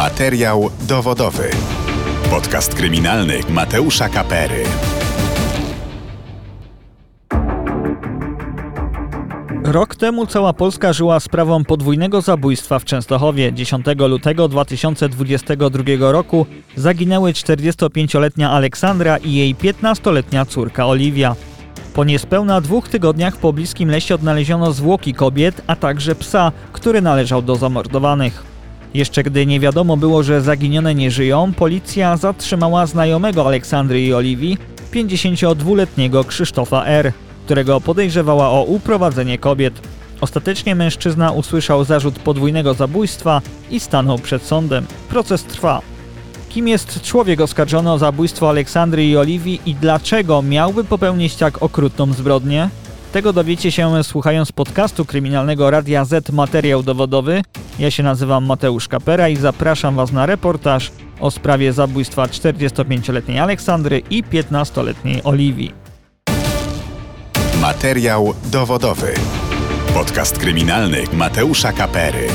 Materiał dowodowy. Podcast kryminalny Mateusza Kapery. Rok temu cała Polska żyła sprawą podwójnego zabójstwa w Częstochowie. 10 lutego 2022 roku zaginęły 45-letnia Aleksandra i jej 15-letnia córka Oliwia. Po niespełna dwóch tygodniach w pobliskim lesie odnaleziono zwłoki kobiet, a także psa, który należał do zamordowanych. Jeszcze gdy nie wiadomo było, że zaginione nie żyją, policja zatrzymała znajomego Aleksandry i Oliwii, 52-letniego Krzysztofa R., którego podejrzewała o uprowadzenie kobiet. Ostatecznie mężczyzna usłyszał zarzut podwójnego zabójstwa i stanął przed sądem. Proces trwa. Kim jest człowiek oskarżony o zabójstwo Aleksandry i Oliwii i dlaczego miałby popełnić tak okrutną zbrodnię? Tego dowiecie się słuchając podcastu kryminalnego Radia Z Materiał Dowodowy. Ja się nazywam Mateusz Kapera i zapraszam Was na reportaż o sprawie zabójstwa 45-letniej Aleksandry i 15-letniej Oliwii. Materiał dowodowy. Podcast kryminalny Mateusza Kapery.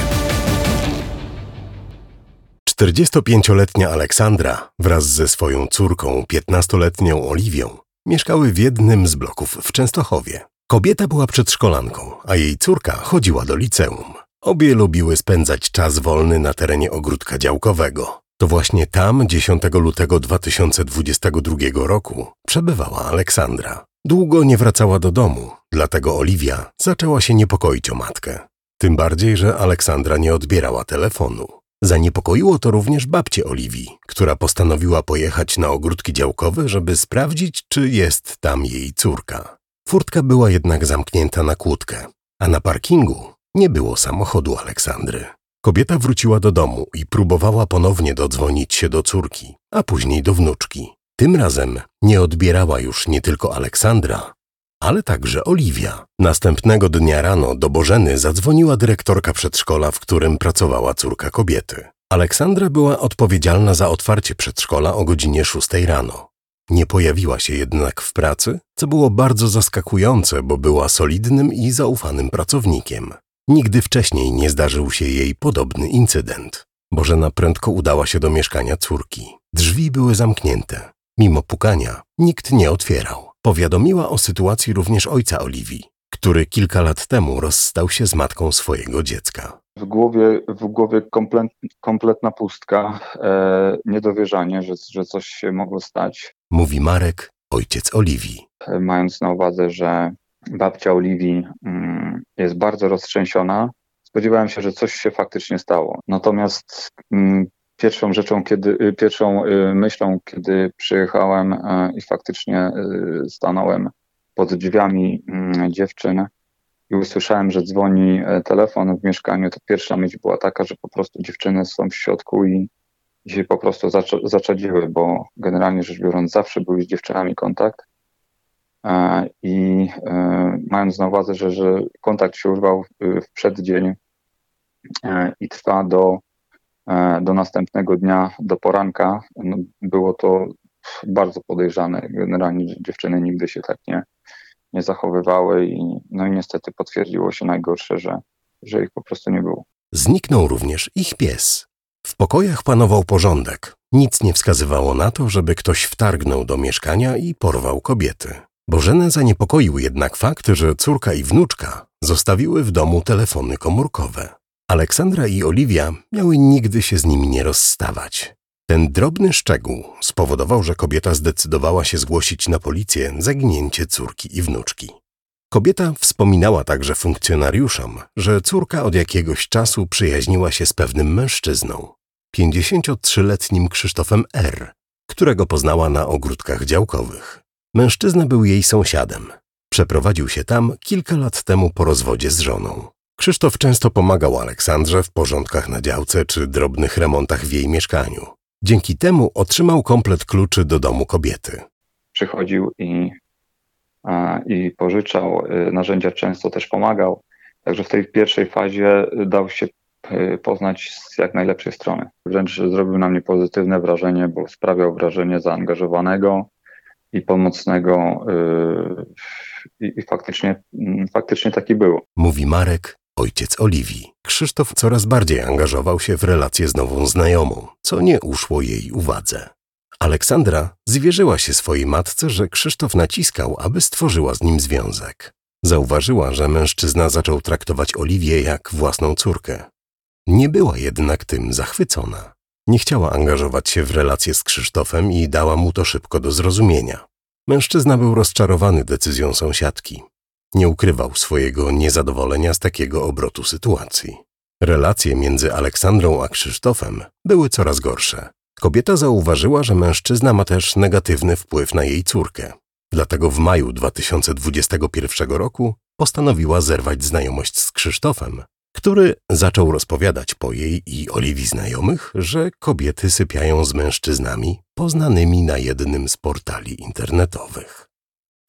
45-letnia Aleksandra wraz ze swoją córką, 15-letnią Oliwią, mieszkały w jednym z bloków w Częstochowie. Kobieta była przedszkolanką, a jej córka chodziła do liceum. Obie lubiły spędzać czas wolny na terenie ogródka działkowego. To właśnie tam 10 lutego 2022 roku przebywała Aleksandra. Długo nie wracała do domu, dlatego Oliwia zaczęła się niepokoić o matkę. Tym bardziej, że Aleksandra nie odbierała telefonu. Zaniepokoiło to również babcię Oliwii, która postanowiła pojechać na ogródki działkowe, żeby sprawdzić, czy jest tam jej córka. Furtka była jednak zamknięta na kłódkę, a na parkingu nie było samochodu Aleksandry. Kobieta wróciła do domu i próbowała ponownie dodzwonić się do córki, a później do wnuczki. Tym razem nie odbierała już nie tylko Aleksandra, ale także Oliwia. Następnego dnia rano do Bożeny zadzwoniła dyrektorka przedszkola, w którym pracowała córka kobiety. Aleksandra była odpowiedzialna za otwarcie przedszkola o godzinie 6 rano. Nie pojawiła się jednak w pracy, co było bardzo zaskakujące, bo była solidnym i zaufanym pracownikiem. Nigdy wcześniej nie zdarzył się jej podobny incydent. Bożena prędko udała się do mieszkania córki. Drzwi były zamknięte. Mimo pukania nikt nie otwierał. Powiadomiła o sytuacji również ojca Oliwii, który kilka lat temu rozstał się z matką swojego dziecka. W głowie, w głowie komplet, kompletna pustka, e, niedowierzanie, że, że coś się mogło stać. Mówi Marek, ojciec Oliwii. E, mając na uwadze, że babcia Oliwii mm, jest bardzo roztrzęsiona, spodziewałem się, że coś się faktycznie stało. Natomiast mm, pierwszą rzeczą, kiedy, y, pierwszą y, myślą, kiedy przyjechałem y, i faktycznie stanąłem pod drzwiami mm, dziewczyn i usłyszałem, że dzwoni e, telefon w mieszkaniu, to pierwsza myśl była taka, że po prostu dziewczyny są w środku i się po prostu zaczadziły, bo generalnie rzecz biorąc zawsze był z dziewczynami kontakt e, i e, mając na uwadze, że, że kontakt się urwał w przeddzień i trwa do E, do następnego dnia, do poranka. No, było to bardzo podejrzane. Generalnie dziewczyny nigdy się tak nie, nie zachowywały i, no i niestety potwierdziło się najgorsze, że, że ich po prostu nie było. Zniknął również ich pies. W pokojach panował porządek. Nic nie wskazywało na to, żeby ktoś wtargnął do mieszkania i porwał kobiety. Bożenę zaniepokoił jednak fakt, że córka i wnuczka zostawiły w domu telefony komórkowe. Aleksandra i Oliwia miały nigdy się z nimi nie rozstawać. Ten drobny szczegół spowodował, że kobieta zdecydowała się zgłosić na policję zaginięcie córki i wnuczki. Kobieta wspominała także funkcjonariuszom, że córka od jakiegoś czasu przyjaźniła się z pewnym mężczyzną, 53-letnim Krzysztofem R., którego poznała na ogródkach działkowych. Mężczyzna był jej sąsiadem. Przeprowadził się tam kilka lat temu po rozwodzie z żoną. Krzysztof często pomagał Aleksandrze w porządkach na działce czy drobnych remontach w jej mieszkaniu. Dzięki temu otrzymał komplet kluczy do domu kobiety. Przychodził i, i pożyczał y, narzędzia, często też pomagał. Także w tej pierwszej fazie dał się y, poznać z jak najlepszej strony. Wręcz zrobił na mnie pozytywne wrażenie, bo sprawiał wrażenie zaangażowanego i pomocnego. I, faktycznie, faktycznie taki był. Mówi Marek, ojciec Oliwii. Krzysztof coraz bardziej angażował się w relacje z nową znajomą, co nie uszło jej uwadze. Aleksandra zwierzyła się swojej matce, że Krzysztof naciskał, aby stworzyła z nim związek. Zauważyła, że mężczyzna zaczął traktować Oliwię jak własną córkę. Nie była jednak tym zachwycona. Nie chciała angażować się w relacje z Krzysztofem i dała mu to szybko do zrozumienia. Mężczyzna był rozczarowany decyzją sąsiadki. Nie ukrywał swojego niezadowolenia z takiego obrotu sytuacji. Relacje między Aleksandrą a Krzysztofem były coraz gorsze. Kobieta zauważyła, że mężczyzna ma też negatywny wpływ na jej córkę. Dlatego w maju 2021 roku postanowiła zerwać znajomość z Krzysztofem, który zaczął rozpowiadać po jej i Oliwii znajomych, że kobiety sypiają z mężczyznami poznanymi na jednym z portali internetowych.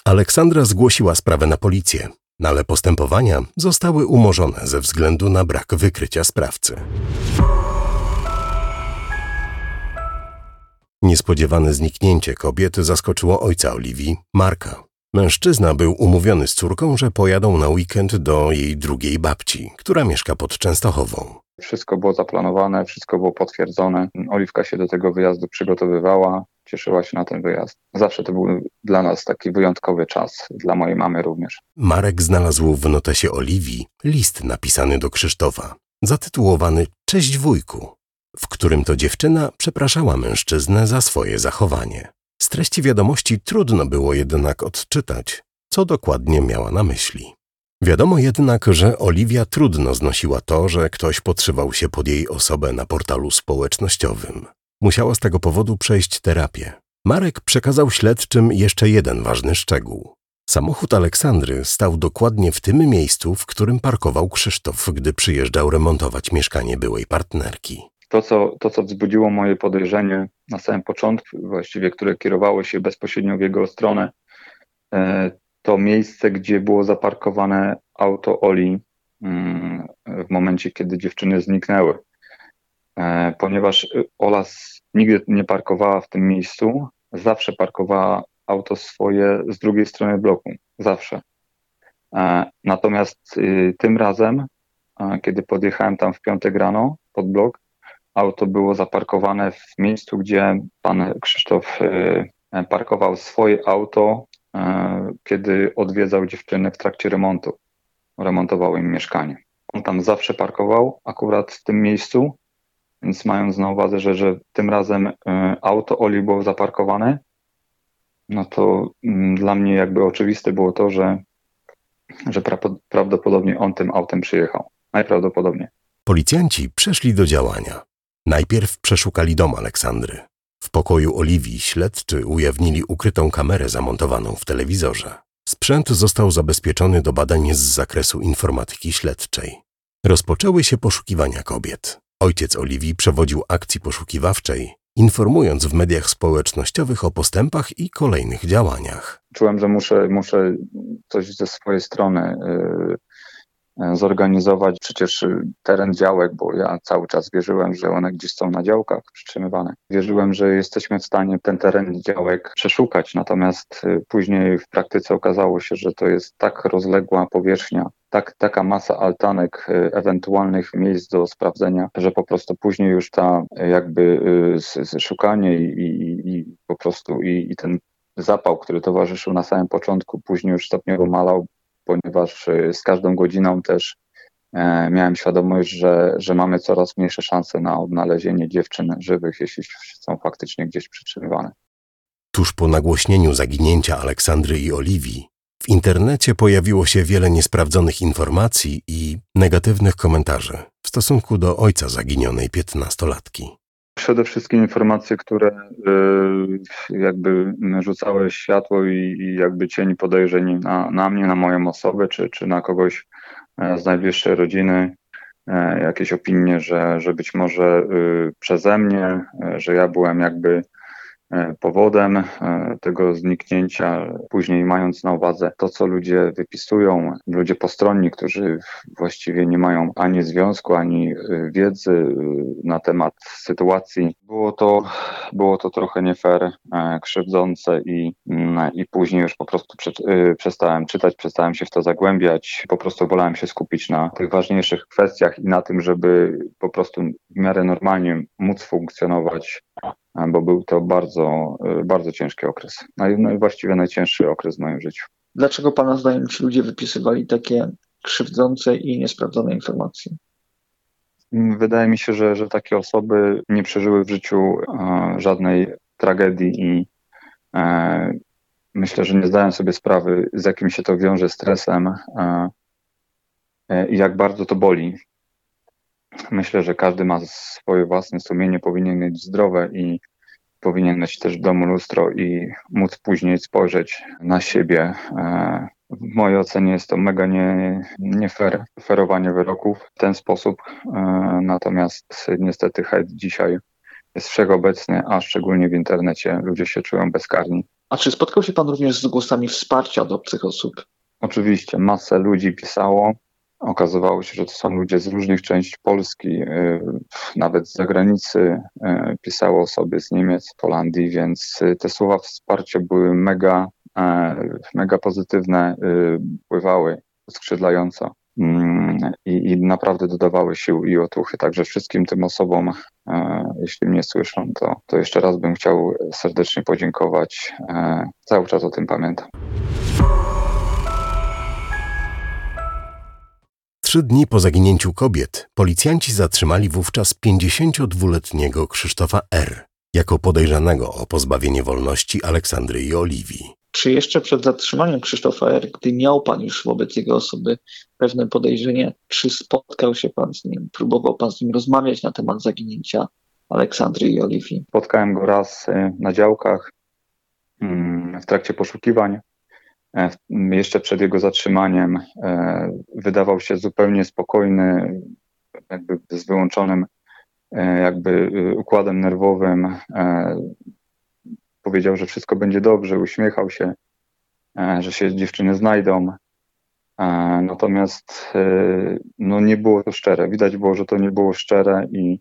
Aleksandra zgłosiła sprawę na policję, ale postępowania zostały umorzone ze względu na brak wykrycia sprawcy. Niespodziewane zniknięcie kobiety zaskoczyło ojca Oliwii, Marka. Mężczyzna był umówiony z córką, że pojadą na weekend do jej drugiej babci, która mieszka pod Częstochową. Wszystko było zaplanowane, wszystko było potwierdzone. Oliwka się do tego wyjazdu przygotowywała, cieszyła się na ten wyjazd. Zawsze to był dla nas taki wyjątkowy czas, dla mojej mamy również. Marek znalazł w notesie Oliwii list napisany do Krzysztofa, zatytułowany Cześć wujku, w którym to dziewczyna przepraszała mężczyznę za swoje zachowanie. Z treści wiadomości trudno było jednak odczytać, co dokładnie miała na myśli. Wiadomo jednak, że Oliwia trudno znosiła to, że ktoś podszywał się pod jej osobę na portalu społecznościowym. Musiała z tego powodu przejść terapię. Marek przekazał śledczym jeszcze jeden ważny szczegół. Samochód Aleksandry stał dokładnie w tym miejscu, w którym parkował Krzysztof, gdy przyjeżdżał remontować mieszkanie byłej partnerki. To co, to, co wzbudziło moje podejrzenie na samym początku, właściwie, które kierowało się bezpośrednio w jego stronę, e, to miejsce, gdzie było zaparkowane auto Oli mm, w momencie, kiedy dziewczyny zniknęły. E, ponieważ Ola nigdy nie parkowała w tym miejscu, zawsze parkowała auto swoje z drugiej strony bloku. Zawsze. E, natomiast y, tym razem, kiedy podjechałem tam w piątek rano pod blok, auto było zaparkowane w miejscu, gdzie pan Krzysztof y, parkował swoje auto, y, kiedy odwiedzał dziewczyny w trakcie remontu. Remontował im mieszkanie. On tam zawsze parkował, akurat w tym miejscu, więc mając na uwadze, że, że tym razem y, auto Oli było zaparkowane, no to mm, dla mnie jakby oczywiste było to, że, że prawdopodobnie on tym autem przyjechał. Najprawdopodobniej. Policjanci przeszli do działania. Najpierw przeszukali dom Aleksandry. W pokoju Oliwii śledczy ujawnili ukrytą kamerę zamontowaną w telewizorze. Sprzęt został zabezpieczony do badań z zakresu informatyki śledczej. Rozpoczęły się poszukiwania kobiet. Ojciec Oliwii przewodził akcji poszukiwawczej, informując w mediach społecznościowych o postępach i kolejnych działaniach. Czułem, że muszę, muszę coś ze swojej strony E, zorganizować przecież y, teren działek, bo ja cały czas wierzyłem, że one gdzieś są na działkach przytrzymywane. Wierzyłem, że jesteśmy w stanie ten teren działek przeszukać, natomiast y, później w praktyce okazało się, że to jest tak rozległa powierzchnia, tak, taka masa altanek, y, ewentualnych miejsc do sprawdzenia, że po prostu później już ta jakby szukanie i, i, i po prostu i, i ten zapał, który towarzyszył na samym początku, później już stopniowo malał, ponieważ y, z każdą godziną też e, miałem świadomość, że, że mamy coraz mniejsze szanse na odnalezienie dziewczyn żywych, jeśli są faktycznie gdzieś przytrzymywane. Tuż po nagłośnieniu zaginięcia Aleksandry i Oliwii, w internecie pojawiło się wiele niesprawdzonych informacji i negatywnych komentarzy w stosunku do ojca zaginionej piętnastolatki. Przede wszystkim informacje, które y, jakby rzucały światło i, jakby cień podejrzeń na, na mnie, na moją osobę, czy, czy na kogoś e, z najbliższej rodziny, e, jakieś opinie, że, że być może y, przeze mnie, e, że ja byłem jakby powodem e, tego zniknięcia, później mając na uwadze to, co ludzie wypisują, ludzie postronni, którzy właściwie nie mają ani związku, ani e, wiedzy na temat sytuacji, było to, było to trochę nie fair, krzywdzące i, mm, i później już po prostu prze, przestałem czytać, przestałem się w to zagłębiać, po prostu wolałem się skupić na tych ważniejszych kwestiach i na tym, żeby po prostu w miarę normalnie móc funkcjonować bo był to bardzo, e, bardzo ciężki okres. No właściwie najcięższy okres w moim życiu. Dlaczego Pana zdaniem ci ludzie wypisywali takie krzywdzące i niesprawdzone informacje? Mm, wydaje mi się, że, że takie osoby nie przeżyły w życiu żadnej tragedii i e, myślę, że nie zdają sobie sprawy, z jakim się to wiąże stresem e i jak bardzo to boli. Myślę, że każdy ma swoje własne sumienie, powinien mieć zdrowe i powinien mieć też w domu lustro i móc później spojrzeć na siebie. E, w mojej ocenie jest to mega nie, nie fair, ferowanie wyroków w ten sposób. E, natomiast niestety hejt dzisiaj jest wszechobecny, a szczególnie w internecie ludzie się czują bezkarni. A czy spotkał się Pan również z głosami wsparcia do obcych osób? Oczywiście, masę ludzi pisało, Okazywało się, że to są ludzie z różnych części Polski, y, nawet z zagranicy y, pisało osoby z Niemiec, Holandii, więc y, te słowa wsparcia były mega, mega pozytywne, pływały skrzydlająco mm, i, i naprawdę dodawały sił i otuchy. Także wszystkim tym osobom, jeśli mnie słyszą, to, to jeszcze raz bym chciał serdecznie podziękować. Cały czas o tym pamiętam. Trzy dni po zaginięciu kobiet policjanci zatrzymali wówczas 52-letniego Krzysztofa R. jako podejrzanego o pozbawienie wolności Aleksandry i Oliwii. Czy jeszcze przed zatrzymaniem Krzysztofa R., gdy miał pan już wobec jego osoby pewne podejrzenie, czy spotkał się pan z nim, próbował pan z nim rozmawiać na temat zaginięcia Aleksandry i Oliwii? Spotkałem go raz y, na działkach mm, w trakcie poszukiwań jeszcze przed jego zatrzymaniem e, wydawał się zupełnie spokojny, jakby z wyłączonym e, jakby układem nerwowym. Powiedział, że wszystko będzie dobrze, uśmiechał się, że się dziewczyny znajdą. Natomiast no, nie było to szczere. Widać było, że to nie było szczere i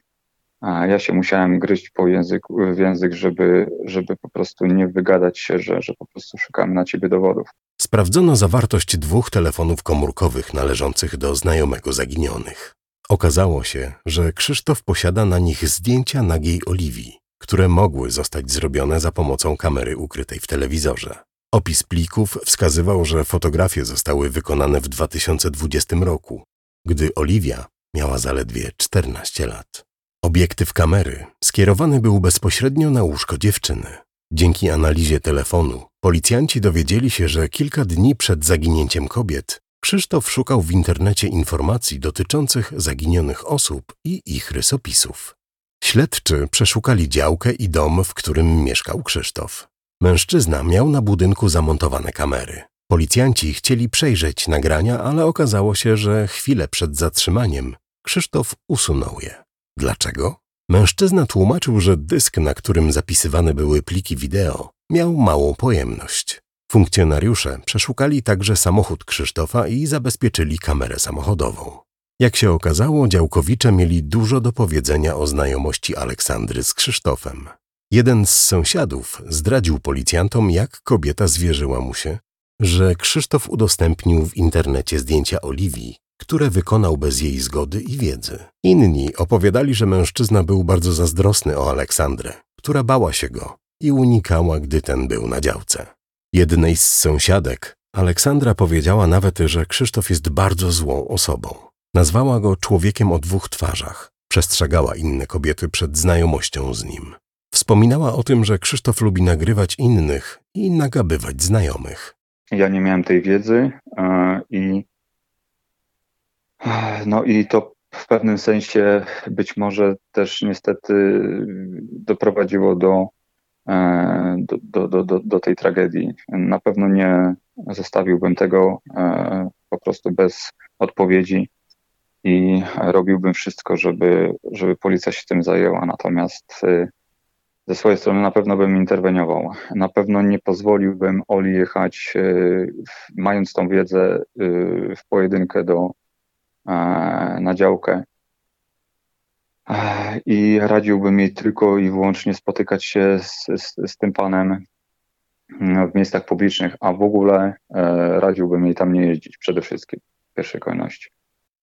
ja się musiałem gryźć po języku, w język, żeby, żeby po prostu nie wygadać się, że, że po prostu szukamy na ciebie dowodów. Sprawdzono zawartość dwóch telefonów komórkowych należących do znajomego zaginionych. Okazało się, że Krzysztof posiada na nich zdjęcia nagiej Oliwii, które mogły zostać zrobione za pomocą kamery ukrytej w telewizorze. Opis plików wskazywał, że fotografie zostały wykonane w 2020 roku, gdy Oliwia miała zaledwie 14 lat. Obiektyw kamery skierowany był bezpośrednio na łóżko dziewczyny. Dzięki analizie telefonu policjanci dowiedzieli się, że kilka dni przed zaginięciem kobiet Krzysztof szukał w internecie informacji dotyczących zaginionych osób i ich rysopisów. Śledczy przeszukali działkę i dom, w którym mieszkał Krzysztof. Mężczyzna miał na budynku zamontowane kamery. Policjanci chcieli przejrzeć nagrania, ale okazało się, że chwilę przed zatrzymaniem Krzysztof usunął je. Dlaczego? Mężczyzna tłumaczył, że dysk, na którym zapisywane były pliki wideo, miał małą pojemność. Funkcjonariusze przeszukali także samochód Krzysztofa i zabezpieczyli kamerę samochodową. Jak się okazało, działkowicze mieli dużo do powiedzenia o znajomości Aleksandry z Krzysztofem. Jeden z sąsiadów zdradził policjantom, jak kobieta zwierzyła mu się, że Krzysztof udostępnił w internecie zdjęcia Oliwii, które wykonał bez jej zgody i wiedzy. Inni opowiadali, że mężczyzna był bardzo zazdrosny o Aleksandrę, która bała się go i unikała, gdy ten był na działce. Jednej z sąsiadek Aleksandra powiedziała nawet, że Krzysztof jest bardzo złą osobą. Nazwała go człowiekiem o dwóch twarzach. Przestrzegała inne kobiety przed znajomością z nim. Wspominała o tym, że Krzysztof lubi nagrywać innych i nagabywać znajomych. Ja nie miałem tej wiedzy yy, i no i to w pewnym sensie być może też niestety doprowadziło do, e, do, do, do, do tej tragedii. Na pewno nie zostawiłbym tego e, po prostu bez odpowiedzi i robiłbym wszystko, żeby, żeby policja się tym zajęła. Natomiast e, ze swojej strony na pewno bym interweniował. Na pewno nie pozwoliłbym Oli jechać, mając tą wiedzę w pojedynkę do, na działkę. I radziłbym jej tylko i wyłącznie spotykać się z, z, z tym panem mm, w miejscach publicznych, a w ogóle radziłbym jej tam nie jeździć przede wszystkim w pierwszej kolejności.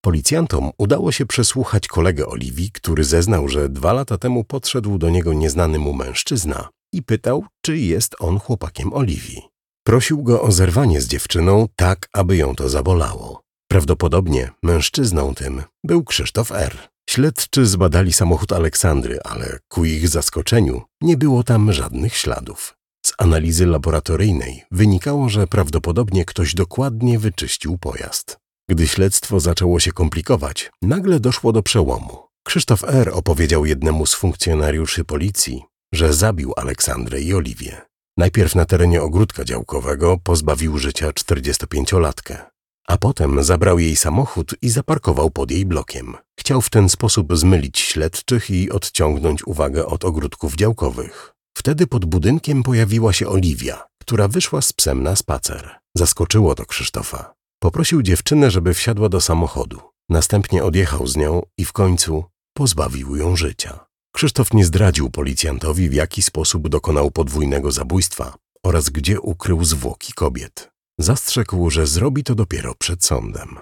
Policjantom udało się przesłuchać kolegę Oliwii, który zeznał, że dwa lata temu podszedł do niego nieznany mu mężczyzna i pytał, czy jest on chłopakiem Oliwii. Prosił go o zerwanie z dziewczyną tak, aby ją to zabolało. Prawdopodobnie mężczyzną tym był Krzysztof R. Śledczy zbadali samochód Aleksandry, ale ku ich zaskoczeniu nie było tam żadnych śladów. Z analizy laboratoryjnej wynikało, że prawdopodobnie ktoś dokładnie wyczyścił pojazd. Gdy śledztwo zaczęło się komplikować, nagle doszło do przełomu. Krzysztof R. opowiedział jednemu z funkcjonariuszy policji, że zabił Aleksandrę i Oliwię. Najpierw na terenie ogródka działkowego pozbawił życia 45-latkę, a potem zabrał jej samochód i zaparkował pod jej blokiem. Chciał w ten sposób zmylić śledczych i odciągnąć uwagę od ogródków działkowych. Wtedy pod budynkiem pojawiła się Oliwia, która wyszła z psem na spacer. Zaskoczyło to Krzysztofa. Poprosił dziewczynę, żeby wsiadła do samochodu. Następnie odjechał z nią i w końcu pozbawił ją życia. Krzysztof nie zdradził policjantowi, w jaki sposób dokonał podwójnego zabójstwa oraz gdzie ukrył zwłoki kobiet. Zastrzegł, że zrobi to dopiero przed sądem.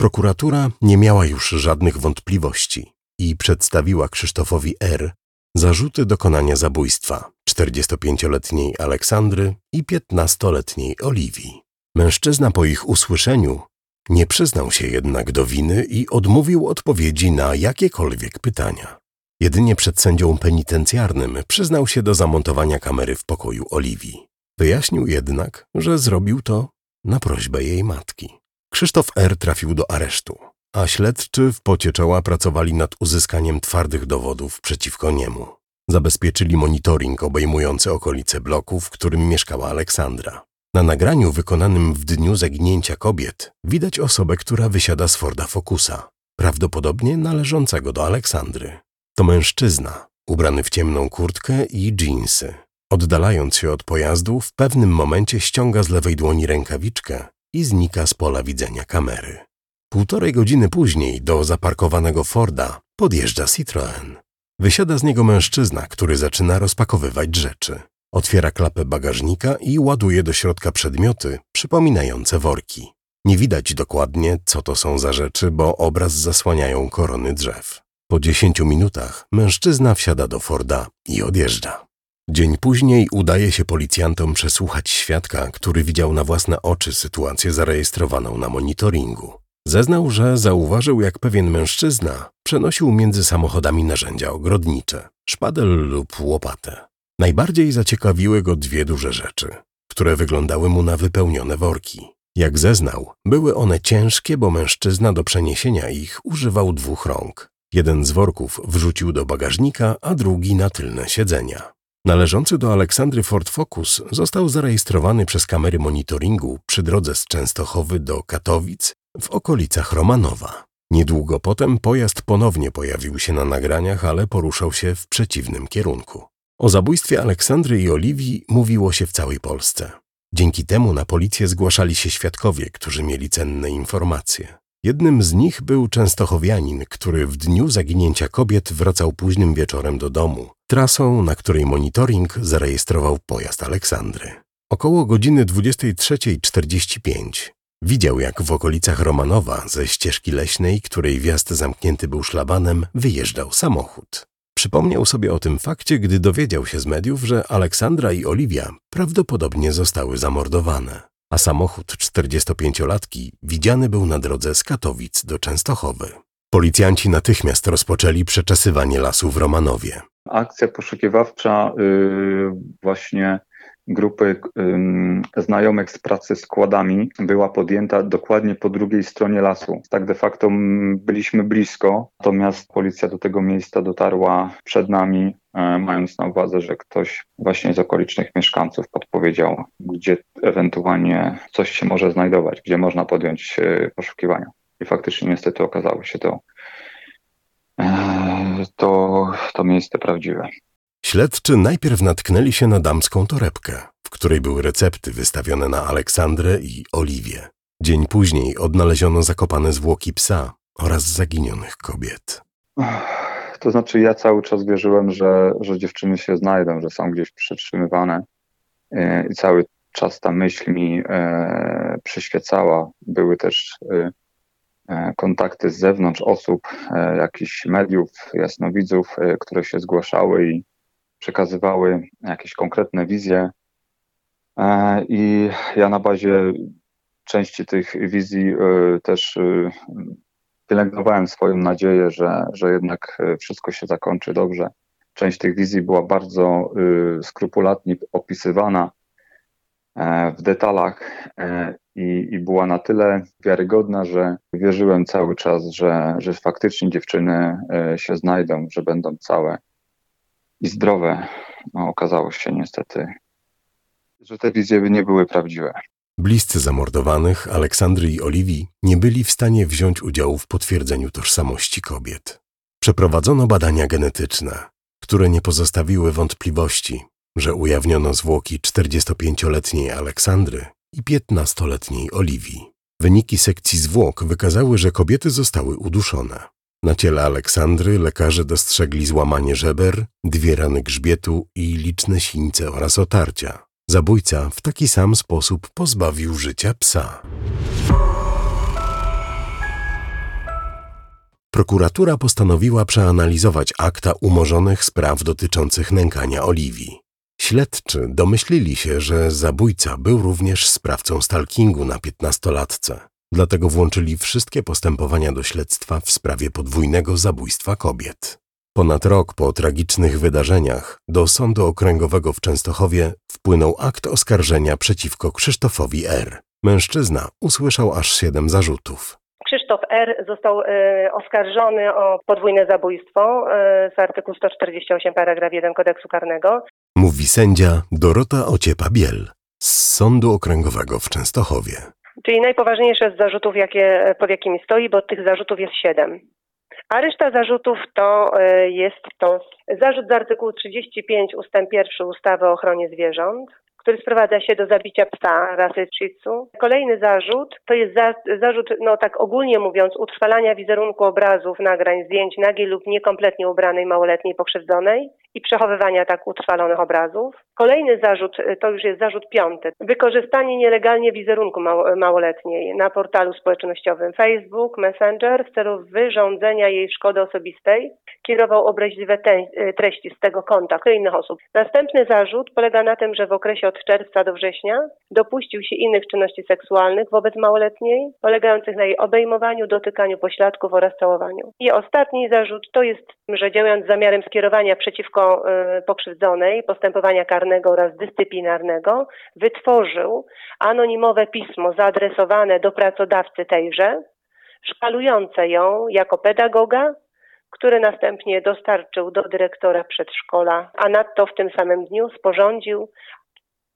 Prokuratura nie miała już żadnych wątpliwości i przedstawiła Krzysztofowi R. zarzuty dokonania zabójstwa 45-letniej Aleksandry i 15-letniej Oliwii. Mężczyzna po ich usłyszeniu nie przyznał się jednak do winy i odmówił odpowiedzi na jakiekolwiek pytania. Jedynie przed sędzią penitencjarnym przyznał się do zamontowania kamery w pokoju Oliwii. Wyjaśnił jednak, że zrobił to na prośbę jej matki. Krzysztof R. trafił do aresztu, a śledczy w pocie czoła pracowali nad uzyskaniem twardych dowodów przeciwko niemu. Zabezpieczyli monitoring obejmujący okolice bloku, w którym mieszkała Aleksandra. Na nagraniu wykonanym w dniu zaginięcia kobiet widać osobę, która wysiada z Forda Focusa, prawdopodobnie należącego do Aleksandry. To mężczyzna, ubrany w ciemną kurtkę i dżinsy. Oddalając się od pojazdu, w pewnym momencie ściąga z lewej dłoni rękawiczkę i znika z pola widzenia kamery. Półtorej godziny później do zaparkowanego Forda podjeżdża Citroën. Wysiada z niego mężczyzna, który zaczyna rozpakowywać rzeczy. Otwiera klapę bagażnika i ładuje do środka przedmioty przypominające worki. Nie widać dokładnie, co to są za rzeczy, bo obraz zasłaniają korony drzew. Po dziesięciu minutach mężczyzna wsiada do Forda i odjeżdża. Dzień później udaje się policjantom przesłuchać świadka, który widział na własne oczy sytuację zarejestrowaną na monitoringu. Zeznał, że zauważył, jak pewien mężczyzna przenosił między samochodami narzędzia ogrodnicze, szpadel lub łopatę. Najbardziej zaciekawiły go dwie duże rzeczy, które wyglądały mu na wypełnione worki. Jak zeznał, były one ciężkie, bo mężczyzna do przeniesienia ich używał dwóch rąk. Jeden z worków wrzucił do bagażnika, a drugi na tylne siedzenia. Należący do Aleksandry Ford Focus został zarejestrowany przez kamery monitoringu przy drodze z Częstochowy do Katowic w okolicach Romanowa. Niedługo potem pojazd ponownie pojawił się na nagraniach, ale poruszał się w przeciwnym kierunku. O zabójstwie Aleksandry i Oliwii mówiło się w całej Polsce. Dzięki temu na policję zgłaszali się świadkowie, którzy mieli cenne informacje. Jednym z nich był częstochowianin, który w dniu zaginięcia kobiet wracał późnym wieczorem do domu, trasą, na której monitoring zarejestrował pojazd Aleksandry. Około godziny 23.45 Widział, jak w okolicach Romanowa ze ścieżki leśnej, której wjazd zamknięty był szlabanem, wyjeżdżał samochód. Przypomniał sobie o tym fakcie, gdy dowiedział się z mediów, że Aleksandra i Oliwia prawdopodobnie zostały zamordowane, a samochód 45-latki widziany był na drodze z Katowic do Częstochowy. Policjanci natychmiast rozpoczęli przeczesywanie lasu w Romanowie. Akcja poszukiwawcza yy, właśnie grupy znajomych z pracy składami była podjęta dokładnie po drugiej stronie lasu. Tak de facto byliśmy blisko, natomiast policja do tego miejsca dotarła przed nami, mając na uwadze, że ktoś właśnie z okolicznych mieszkańców podpowiedział, gdzie ewentualnie coś się może znajdować, gdzie można podjąć e, poszukiwania. I faktycznie niestety okazało się to e, to, to miejsce prawdziwe. Śledczy najpierw natknęli się na damską torebkę, w której były recepty wystawione na Aleksandrę i Oliwię. Dzień później odnaleziono zakopane zwłoki psa oraz zaginionych kobiet. To znaczy, ja cały czas wierzyłem, że, że dziewczyny się znajdą, że są gdzieś przytrzymywane e, i cały czas ta myśl mi e, przyświecała. Były też e, e kontakty z zewnątrz osób, e, jakichś mediów, jasnowidzów, e, które się zgłaszały i przekazywały jakieś konkretne wizje. E, I ja na bazie części tych wizji też pielęgnowałem swoją nadzieję, że, że jednak wszystko się zakończy dobrze. Część tych wizji była bardzo skrupulatnie opisywana E, w detalach e, i, i, była na tyle wiarygodna, że wierzyłem cały czas, że, że faktycznie dziewczyny e, się znajdą, że będą całe i zdrowe. No, okazało się niestety, że te wizje nie były prawdziwe. Bliscy zamordowanych, Aleksandry i Oliwii, nie byli w stanie wziąć udziału w potwierdzeniu tożsamości kobiet. Przeprowadzono badania genetyczne, które nie pozostawiły wątpliwości, że ujawniono zwłoki 45-letniej Aleksandry i 15-letniej Oliwii. Wyniki sekcji zwłok wykazały, że kobiety zostały uduszone. Na ciele Aleksandry lekarze dostrzegli złamanie żeber, dwie rany grzbietu i liczne sińce oraz otarcia. Zabójca w taki sam sposób pozbawił życia psa. Prokuratura postanowiła przeanalizować akta umorzonych spraw dotyczących nękania Oliwii. Śledczy domyślili się, że zabójca był również sprawcą stalkingu na piętnastolatce. Dlatego włączyli wszystkie postępowania do śledztwa w sprawie podwójnego zabójstwa kobiet. Ponad rok po tragicznych wydarzeniach do Sądu Okręgowego w Częstochowie wpłynął akt oskarżenia przeciwko Krzysztofowi R. Mężczyzna usłyszał aż siedem zarzutów. Krzysztof R. został y, oskarżony o podwójne zabójstwo y, z artykułu 148 paragraf 1 kodeksu karnego. Mówi sędzia Dorota Ociepa-Biel z Sądu Okręgowego w Częstochowie. Czyli najpoważniejsze z zarzutów, jakie, pod jakimi stoi, bo tych zarzutów jest siedem. A reszta zarzutów to y, jest to zarzut z artykułu 35 ustęp 1 ustawy o ochronie zwierząt, który sprowadza się do zabicia psa rasy Tzu. Kolejny zarzut to jest za, zarzut, no tak ogólnie mówiąc, utrwalania wizerunku obrazów, nagrań, zdjęć nagiej lub niekompletnie ubranej małoletniej pokrzywdzonej i przechowywania tak utrwalonych obrazów. Kolejny zarzut y, to już jest zarzut piąty. Wykorzystanie nielegalnie wizerunku małoletniej na portalu społecznościowym Facebook, Messenger w celu wyrządzenia jej szkody osobistej. Kierował obraźliwe y, treści z tego konta do innych osób. Następny zarzut polega na tym, że w okresie od czerwca do września dopuścił się innych czynności seksualnych wobec małoletniej, polegających na jej obejmowaniu, dotykaniu pośladków oraz całowaniu. I ostatni zarzut to jest, że działając z zamiarem skierowania przeciwko y, pokrzywdzonej postępowania karnego oraz dyscyplinarnego, wytworzył anonimowe pismo zaadresowane do pracodawcy tejże, szkalujące ją jako pedagoga, który następnie dostarczył do dyrektora przedszkola, a nadto w tym samym dniu sporządził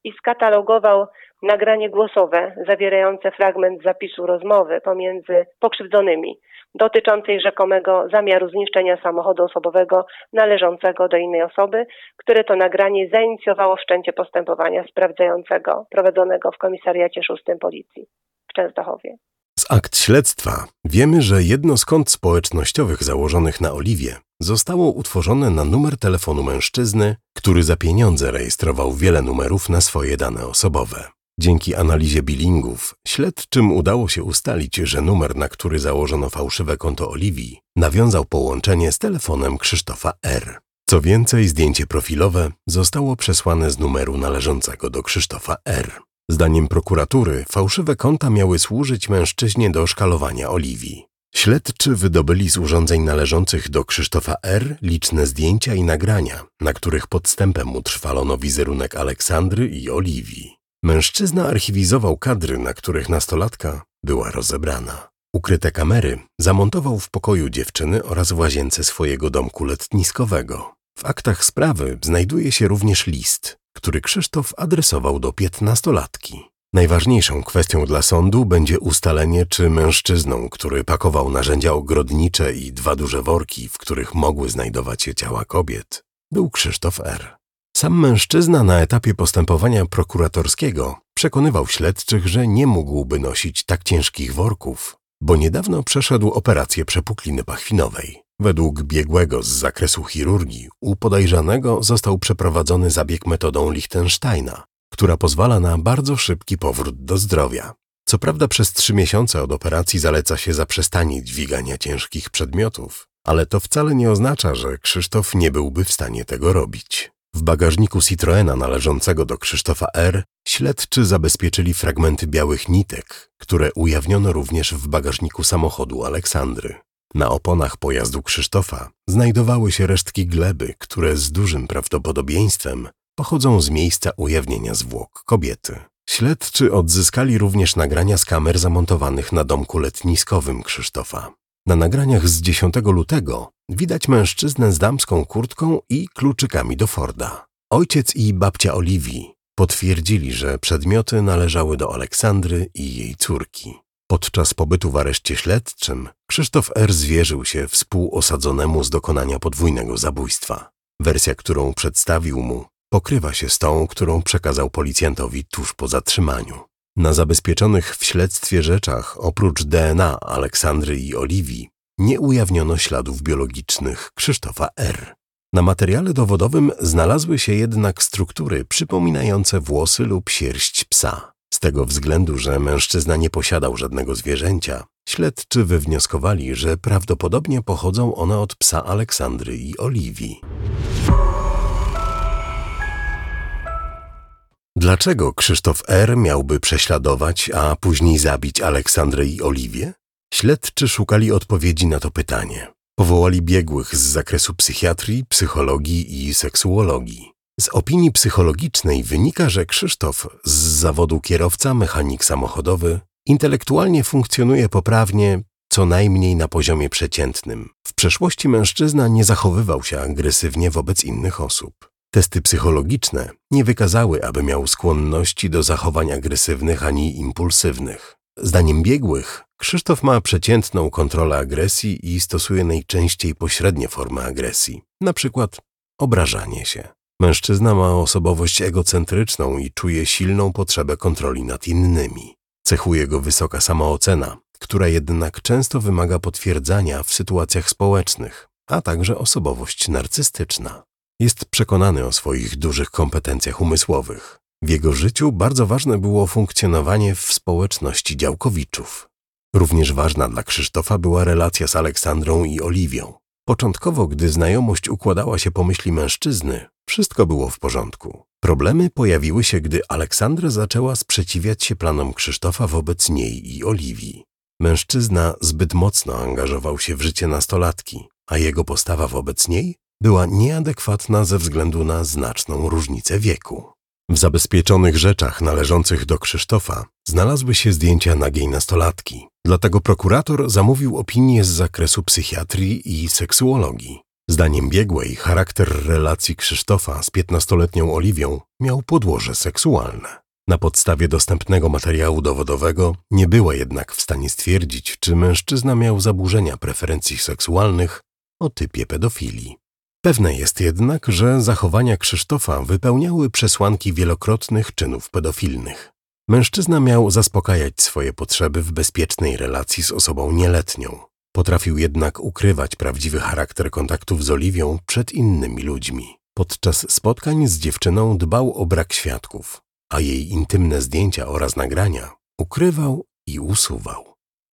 i skatalogował nagranie głosowe zawierające fragment zapisu rozmowy pomiędzy pokrzywdzonymi dotyczącej rzekomego zamiaru zniszczenia samochodu osobowego należącego do innej osoby, które to nagranie zainicjowało wszczęcie postępowania sprawdzającego prowadzonego w komisariacie szóstym policji w Częstochowie. Z akt śledztwa wiemy, że jedno z kont społecznościowych założonych na Oliwie zostało utworzone na numer telefonu mężczyzny, który za pieniądze rejestrował wiele numerów na swoje dane osobowe. Dzięki analizie billingów śledczym udało się ustalić, że numer, na który założono fałszywe konto Oliwii, nawiązał połączenie z telefonem Krzysztofa R. Co więcej, zdjęcie profilowe zostało przesłane z numeru należącego do Krzysztofa R. Zdaniem prokuratury fałszywe konta miały służyć mężczyźnie do szkalowania Oliwii. Śledczy wydobyli z urządzeń należących do Krzysztofa R. liczne zdjęcia i nagrania, na których podstępem utrwalono wizerunek Aleksandry i Oliwii. Mężczyzna archiwizował kadry, na których nastolatka była rozebrana. Ukryte kamery zamontował w pokoju dziewczyny oraz w łazience swojego domku letniskowego. W aktach sprawy znajduje się również list, który Krzysztof adresował do piętnastolatki. Najważniejszą kwestią dla sądu będzie ustalenie, czy mężczyzną, który pakował narzędzia ogrodnicze i dwa duże worki, w których mogły znajdować się ciała kobiet, był Krzysztof R. Sam mężczyzna na etapie postępowania prokuratorskiego przekonywał śledczych, że nie mógłby nosić tak ciężkich worków, bo niedawno przeszedł operację przepukliny pachwinowej. Według biegłego z zakresu chirurgii u podejrzanego został przeprowadzony zabieg metodą Liechtensteina, która pozwala na bardzo szybki powrót do zdrowia. Co prawda przez trzy miesiące od operacji zaleca się zaprzestanie dźwigania ciężkich przedmiotów, ale to wcale nie oznacza, że Krzysztof nie byłby w stanie tego robić. W bagażniku Citroena należącego do Krzysztofa R. śledczy zabezpieczyli fragmenty białych nitek, które ujawniono również w bagażniku samochodu Aleksandry. Na oponach pojazdu Krzysztofa znajdowały się resztki gleby, które z dużym prawdopodobieństwem pochodzą z miejsca ujawnienia zwłok kobiety. Śledczy odzyskali również nagrania z kamer zamontowanych na domku letniskowym Krzysztofa. Na nagraniach z 10 lutego widać mężczyznę z damską kurtką i kluczykami do Forda. Ojciec i babcia Oliwii potwierdzili, że przedmioty należały do Aleksandry i jej córki. Podczas pobytu w areszcie śledczym Krzysztof R. zwierzył się współosadzonemu z dokonania podwójnego zabójstwa. Wersja, którą przedstawił mu, pokrywa się z tą, którą przekazał policjantowi tuż po zatrzymaniu. Na zabezpieczonych w śledztwie rzeczach, oprócz DNA Aleksandry i Oliwii, nie ujawniono śladów biologicznych Krzysztofa R. Na materiale dowodowym znalazły się jednak struktury przypominające włosy lub sierść psa. Z tego względu, że mężczyzna nie posiadał żadnego zwierzęcia, śledczy wywnioskowali, że prawdopodobnie pochodzą one od psa Aleksandry i Oliwii. Dlaczego Krzysztof R. miałby prześladować, a później zabić Aleksandrę i Oliwię? Śledczy szukali odpowiedzi na to pytanie. Powołali biegłych z zakresu psychiatrii, psychologii i seksuologii. Z opinii psychologicznej wynika, że Krzysztof z zawodu kierowca, mechanik samochodowy, intelektualnie funkcjonuje poprawnie, co najmniej na poziomie przeciętnym. W przeszłości mężczyzna nie zachowywał się agresywnie wobec innych osób. Testy psychologiczne nie wykazały, aby miał skłonności do zachowań agresywnych ani impulsywnych. Zdaniem biegłych, Krzysztof ma przeciętną kontrolę agresji i stosuje najczęściej pośrednie formy agresji, przykład obrażanie się. Mężczyzna ma osobowość egocentryczną i czuje silną potrzebę kontroli nad innymi. Cechuje go wysoka samoocena, która jednak często wymaga potwierdzania w sytuacjach społecznych, a także osobowość narcystyczna. Jest przekonany o swoich dużych kompetencjach umysłowych. W jego życiu bardzo ważne było funkcjonowanie w społeczności działkowiczów. Również ważna dla Krzysztofa była relacja z Aleksandrą i Oliwią. Początkowo, gdy znajomość układała się po myśli mężczyzny, wszystko było w porządku. Problemy pojawiły się, gdy Aleksandra zaczęła sprzeciwiać się planom Krzysztofa wobec niej i Oliwii. Mężczyzna zbyt mocno angażował się w życie nastolatki, a jego postawa wobec niej była nieadekwatna ze względu na znaczną różnicę wieku. W zabezpieczonych rzeczach należących do Krzysztofa znalazły się zdjęcia nagiej nastolatki, dlatego prokurator zamówił opinię z zakresu psychiatrii i seksuologii. Zdaniem biegłej charakter relacji Krzysztofa z piętnastoletnią Oliwią miał podłoże seksualne. Na podstawie dostępnego materiału dowodowego nie była jednak w stanie stwierdzić, czy mężczyzna miał zaburzenia preferencji seksualnych o typie pedofilii. Pewne jest jednak, że zachowania Krzysztofa wypełniały przesłanki wielokrotnych czynów pedofilnych. Mężczyzna miał zaspokajać swoje potrzeby w bezpiecznej relacji z osobą nieletnią. Potrafił jednak ukrywać prawdziwy charakter kontaktów z Oliwią przed innymi ludźmi. Podczas spotkań z dziewczyną dbał o brak świadków, a jej intymne zdjęcia oraz nagrania ukrywał i usuwał.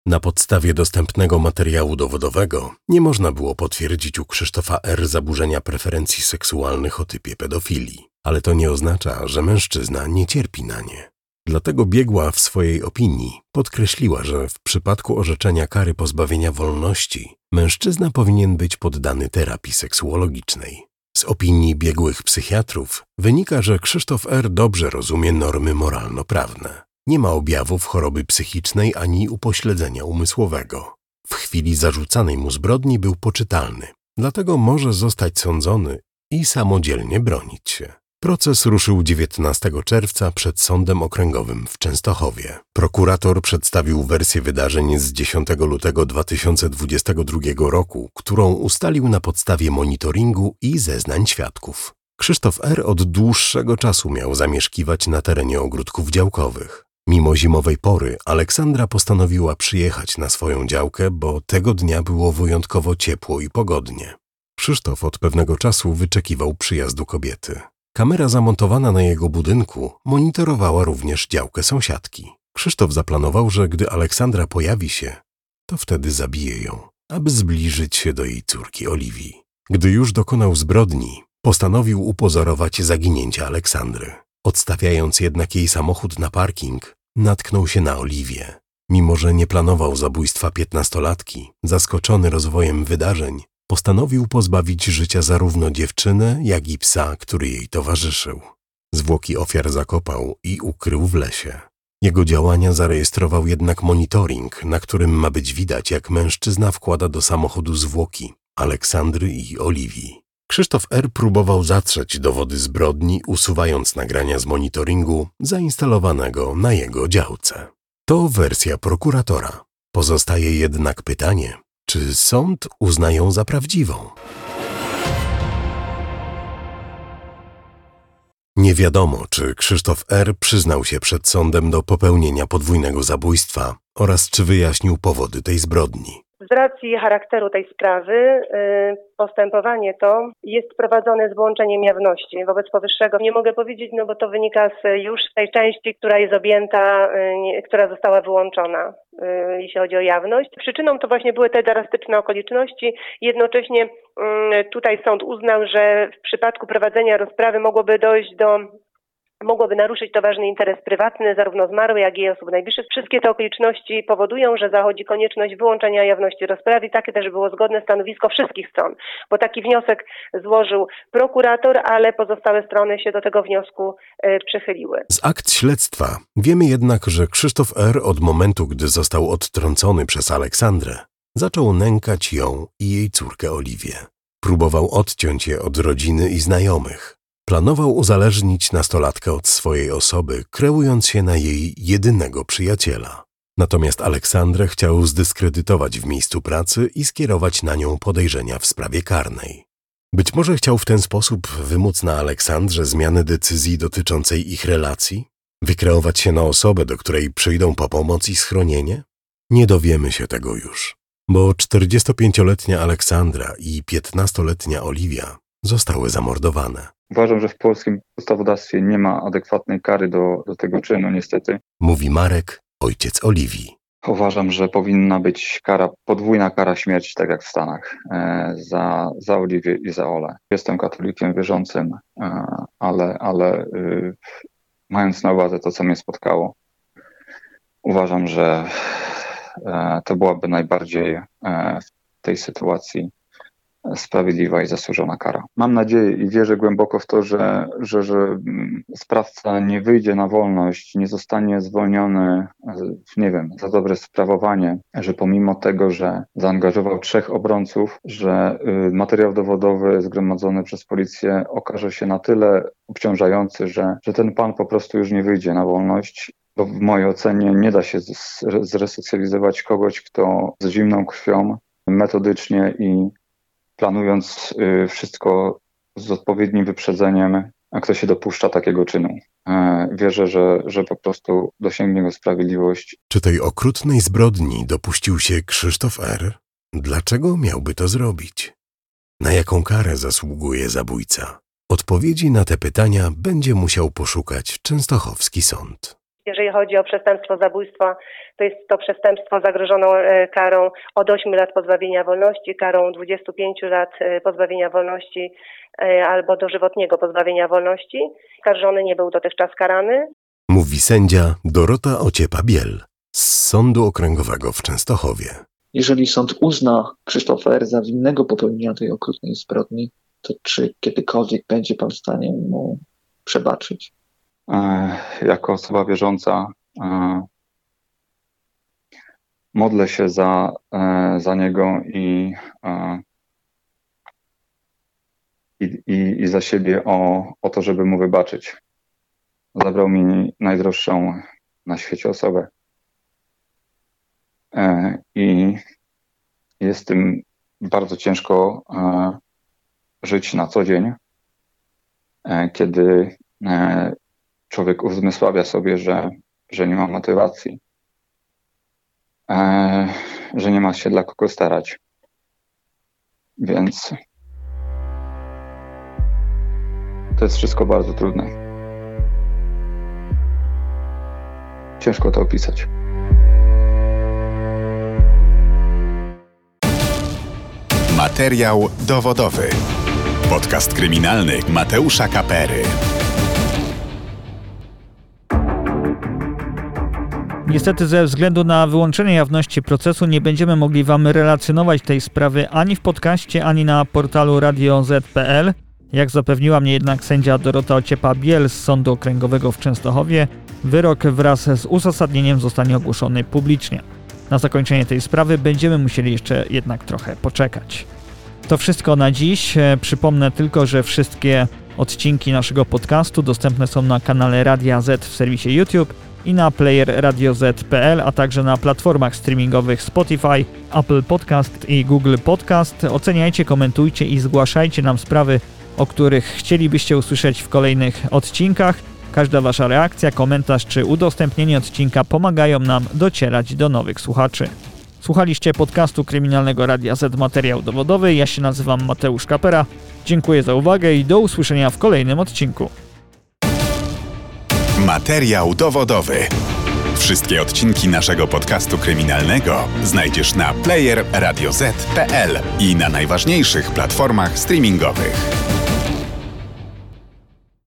Na podstawie dostępnego materiału dowodowego nie można było potwierdzić u Krzysztofa R. zaburzenia preferencji seksualnych o typie pedofilii, ale to nie oznacza, że mężczyzna nie cierpi na nie. Dlatego biegła w swojej opinii podkreśliła, że w przypadku orzeczenia kary pozbawienia wolności mężczyzna powinien być poddany terapii seksuologicznej. Z opinii biegłych psychiatrów wynika, że Krzysztof R. dobrze rozumie normy moralno-prawne. Nie ma objawów choroby psychicznej ani upośledzenia umysłowego. W chwili zarzucanej mu zbrodni był poczytalny, dlatego może zostać sądzony i samodzielnie bronić się. Proces ruszył 19 czerwca przed Sądem Okręgowym w Częstochowie. Prokurator przedstawił wersję wydarzeń z 10 lutego 2022 roku, którą ustalił na podstawie monitoringu i zeznań świadków. Krzysztof R. od dłuższego czasu miał zamieszkiwać na terenie ogródków działkowych. Mimo zimowej pory Aleksandra postanowiła przyjechać na swoją działkę, bo tego dnia było wyjątkowo ciepło i pogodnie. Krzysztof od pewnego czasu wyczekiwał przyjazdu kobiety. Kamera zamontowana na jego budynku monitorowała również działkę sąsiadki. Krzysztof zaplanował, że gdy Aleksandra pojawi się, to wtedy zabije ją, aby zbliżyć się do jej córki Oliwii. Gdy już dokonał zbrodni, postanowił upozorować zaginięcie Aleksandry. Odstawiając jednak jej samochód na parking, natknął się na Oliwię. Mimo, że nie planował zabójstwa piętnastolatki, zaskoczony rozwojem wydarzeń, postanowił pozbawić życia zarówno dziewczynę, jak i psa, który jej towarzyszył. Zwłoki ofiar zakopał i ukrył w lesie. Jego działania zarejestrował jednak monitoring, na którym ma być widać, jak mężczyzna wkłada do samochodu zwłoki Aleksandry i Oliwii. Krzysztof R. próbował zatrzeć dowody zbrodni, usuwając nagrania z monitoringu zainstalowanego na jego działce. To wersja prokuratora. Pozostaje jednak pytanie, czy sąd uzna ją za prawdziwą? Nie wiadomo, czy Krzysztof R. przyznał się przed sądem do popełnienia podwójnego zabójstwa oraz czy wyjaśnił powody tej zbrodni. Z racji charakteru tej sprawy y, postępowanie to jest prowadzone z wyłączeniem jawności. Wobec powyższego nie mogę powiedzieć, no bo to wynika z już tej części, która jest objęta, y, która została wyłączona, y, jeśli chodzi o jawność. Przyczyną to właśnie były te drastyczne okoliczności. Jednocześnie tutaj sąd uznał, że w przypadku prowadzenia rozprawy mogłoby dojść do mogłoby naruszyć to ważny interes prywatny zarówno zmarłej, jak i osób najbliższych. Wszystkie te okoliczności powodują, że zachodzi konieczność wyłączenia jawności rozprawy takie też było zgodne stanowisko wszystkich stron, bo taki wniosek złożył prokurator, ale pozostałe strony się do tego wniosku e, przychyliły. Z akt śledztwa wiemy jednak, że Krzysztof R. od momentu, gdy został odtrącony przez Aleksandrę, zaczął nękać ją i jej córkę Oliwię. Próbował odciąć je od rodziny i znajomych. Planował uzależnić nastolatkę od swojej osoby, kreując się na jej jedynego przyjaciela. Natomiast Aleksandrę chciał zdyskredytować w miejscu pracy i skierować na nią podejrzenia w sprawie karnej. Być może chciał w ten sposób wymóc na Aleksandrze zmiany decyzji dotyczącej ich relacji? Wykreować się na osobę, do której przyjdą po pomoc i schronienie? Nie dowiemy się tego już, bo 45-letnia Aleksandra i 15-letnia Oliwia zostały zamordowane. Uważam, że w polskim ustawodawstwie nie ma adekwatnej kary do, do tego czynu, niestety. Mówi Marek, ojciec Oliwii. Uważam, że powinna być kara, podwójna kara śmierci, tak jak w Stanach, e, za, za Oliwię i za Ole. Jestem katolikiem wierzącym, e, ale, ale e, mając na uwadze to, co mnie spotkało, uważam, że e, to byłaby najbardziej w tej sytuacji sprawiedliwa i zasłużona kara. Mam nadzieję i wierzę głęboko w to, że, że, że mm, sprawca nie wyjdzie na wolność, nie zostanie zwolniony, nie wiem, za dobre sprawowanie, że pomimo tego, że zaangażował trzech obrońców, że y, materiał dowodowy zgromadzony przez policję okaże się na tyle obciążający, że, że ten pan po prostu już nie wyjdzie na wolność bo w mojej ocenie nie da się zresocjalizować kogoś, kto z zimną krwią metodycznie i planując y, wszystko z odpowiednim wyprzedzeniem, a kto się dopuszcza takiego czynu. E, wierzę, że, że po prostu dosięgnie go sprawiedliwość. Czy tej okrutnej zbrodni dopuścił się Krzysztof R? Dlaczego miałby to zrobić? Na jaką karę zasługuje zabójca? Odpowiedzi na te pytania będzie musiał poszukać Częstochowski Sąd. Jeżeli chodzi o przestępstwo zabójstwa, to jest to przestępstwo zagrożoną e, karą od 8 lat pozbawienia wolności, karą 25 lat e, pozbawienia wolności e, albo dożywotniego pozbawienia wolności. Skarżony nie był dotychczas karany. Mówi sędzia Dorota Ociepa-Biel z Sądu Okręgowego w Częstochowie. Jeżeli sąd uzna Krzysztofa R. za winnego popełnienia tej okrutnej zbrodni, to czy kiedykolwiek będzie pan w stanie mu przebaczyć? Jako osoba wierząca modlę się za, e, za niego i, e, i i, za siebie o, o to, żeby mu wybaczyć. Zabrał mi najdroższą na świecie osobę. E, I jest tym bardzo ciężko e, żyć na co dzień, e, kiedy człowiek uzmysławia sobie, że, że nie ma motywacji, że nie ma się dla kogo starać. Więc to jest wszystko bardzo trudne. Ciężko to opisać. Materiał dowodowy. Podcast kryminalny Mateusza Kapery. Niestety ze względu na wyłączenie jawności procesu nie będziemy mogli Wam relacjonować tej sprawy ani w podcaście, ani na portalu radioz.pl. Jak zapewniła mnie jednak sędzia Dorota Ociepa-Biel z Sądu Okręgowego w Częstochowie, wyrok wraz z uzasadnieniem zostanie ogłoszony publicznie. Na zakończenie tej sprawy będziemy musieli jeszcze jednak trochę poczekać. To wszystko na dziś. Przypomnę tylko, że wszystkie odcinki naszego podcastu dostępne są na kanale Radia Z w serwisie YouTube i na player radioz.pl, a także na platformach streamingowych Spotify, Apple Podcast i Google Podcast. Oceniajcie, komentujcie i zgłaszajcie nam sprawy, o których chcielibyście usłyszeć w kolejnych odcinkach. Każda Wasza reakcja, komentarz czy udostępnienie odcinka pomagają nam docierać do nowych słuchaczy. Słuchaliście podcastu Kryminalnego Radia Z Materiał Dowodowy. Ja się nazywam Mateusz Kapera. Dziękuję za uwagę i do usłyszenia w kolejnym odcinku. Materiał dowodowy. Wszystkie odcinki naszego podcastu kryminalnego znajdziesz na player radioz.pl i na najważniejszych platformach streamingowych.